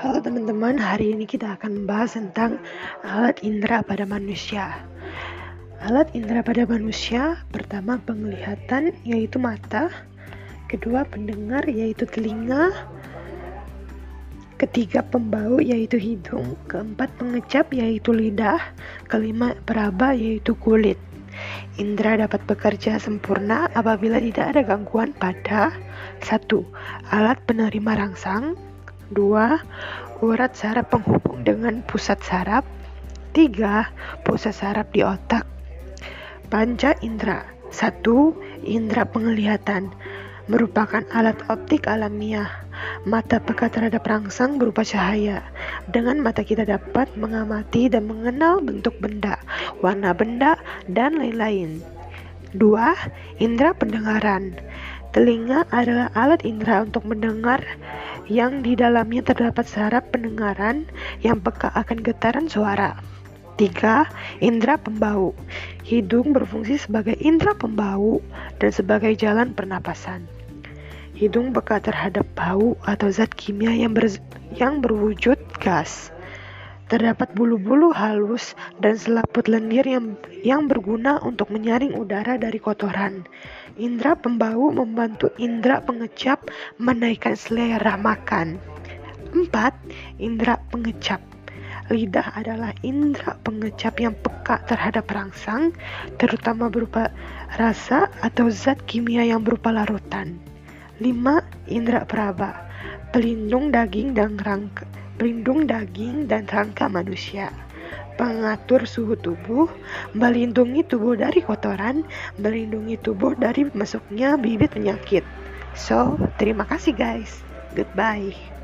teman-teman, hari ini kita akan membahas tentang alat indera pada manusia. Alat indera pada manusia pertama penglihatan yaitu mata, kedua pendengar yaitu telinga, ketiga pembau yaitu hidung, keempat pengecap yaitu lidah, kelima peraba yaitu kulit. Indra dapat bekerja sempurna apabila tidak ada gangguan pada. Satu Alat penerima rangsang 2. Urat saraf penghubung dengan pusat saraf 3. Pusat saraf di otak Panca indera 1. Indera penglihatan merupakan alat optik alamiah. Mata peka terhadap rangsang berupa cahaya. Dengan mata kita dapat mengamati dan mengenal bentuk benda, warna benda, dan lain-lain. 2. Indera pendengaran. Telinga adalah alat indera untuk mendengar yang di dalamnya terdapat saraf pendengaran yang peka akan getaran suara. 3. Indra pembau. Hidung berfungsi sebagai indra pembau dan sebagai jalan pernapasan. Hidung peka terhadap bau atau zat kimia yang, ber, yang berwujud gas. Terdapat bulu-bulu halus dan selaput lendir yang, yang berguna untuk menyaring udara dari kotoran. Indra pembau membantu indra pengecap menaikkan selera makan. 4. Indra pengecap Lidah adalah indra pengecap yang peka terhadap rangsang, terutama berupa rasa atau zat kimia yang berupa larutan. 5. Indra peraba pelindung daging dan rangka pelindung daging dan rangka manusia, pengatur suhu tubuh, melindungi tubuh dari kotoran, melindungi tubuh dari masuknya bibit penyakit. So, terima kasih guys. Goodbye.